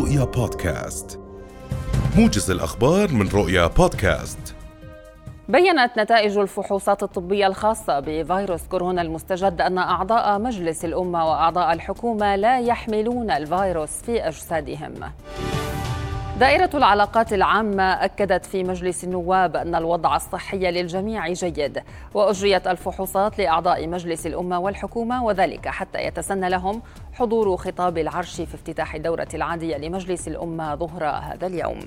رؤيا بودكاست موجز الأخبار من رؤيا بودكاست بينت نتائج الفحوصات الطبية الخاصة بفيروس كورونا المستجد أن أعضاء مجلس الأمة وأعضاء الحكومة لا يحملون الفيروس في أجسادهم. دائرة العلاقات العامة أكدت في مجلس النواب أن الوضع الصحي للجميع جيد وأجريت الفحوصات لأعضاء مجلس الأمة والحكومة وذلك حتى يتسنى لهم حضور خطاب العرش في افتتاح الدورة العادية لمجلس الأمة ظهر هذا اليوم.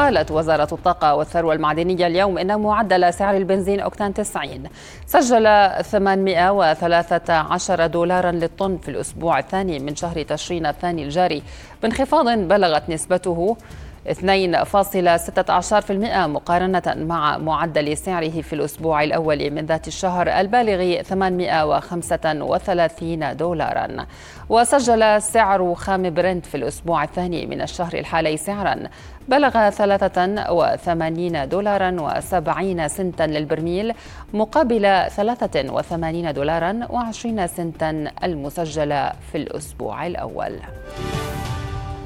قالت وزارة الطاقة والثروة المعدنية اليوم إن معدل سعر البنزين أوكتان 90 سجل 813 دولارا للطن في الأسبوع الثاني من شهر تشرين الثاني الجاري بانخفاض بلغت نسبته 2.16% مقارنة مع معدل سعره في الأسبوع الأول من ذات الشهر البالغ 835 دولارا. وسجل سعر خام برنت في الأسبوع الثاني من الشهر الحالي سعرا. بلغ 83 دولارا و70 سنتا للبرميل مقابل 83 دولارا و20 سنتا المسجلة في الأسبوع الأول.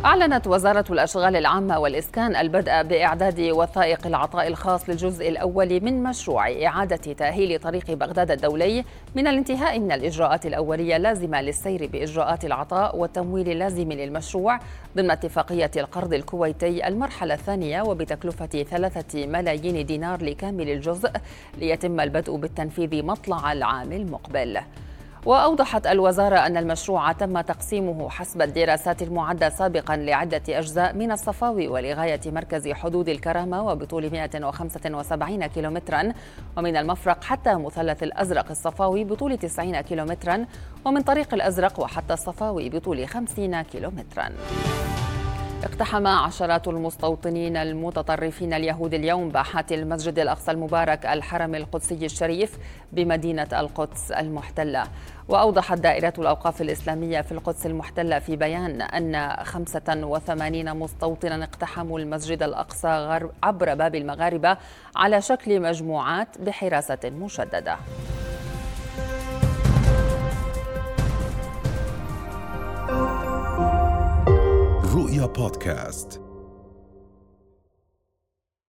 أعلنت وزارة الأشغال العامة والإسكان البدء بإعداد وثائق العطاء الخاص للجزء الأول من مشروع إعادة تأهيل طريق بغداد الدولي من الانتهاء من الإجراءات الأولية اللازمة للسير بإجراءات العطاء والتمويل اللازم للمشروع ضمن اتفاقية القرض الكويتي المرحلة الثانية وبتكلفة ثلاثة ملايين دينار لكامل الجزء ليتم البدء بالتنفيذ مطلع العام المقبل. وأوضحت الوزارة أن المشروع تم تقسيمه حسب الدراسات المعدة سابقا لعدة أجزاء من الصفاوي ولغاية مركز حدود الكرامة وبطول 175 كيلومترا ومن المفرق حتى مثلث الأزرق الصفاوي بطول 90 كيلومترا ومن طريق الأزرق وحتى الصفاوي بطول 50 كيلومترا. اقتحم عشرات المستوطنين المتطرفين اليهود اليوم باحات المسجد الأقصى المبارك الحرم القدسي الشريف بمدينة القدس المحتلة. وأوضحت دائرة الأوقاف الإسلامية في القدس المحتلة في بيان أن 85 مستوطنا اقتحموا المسجد الأقصى عبر باب المغاربة على شكل مجموعات بحراسة مشددة. رؤيا بودكاست.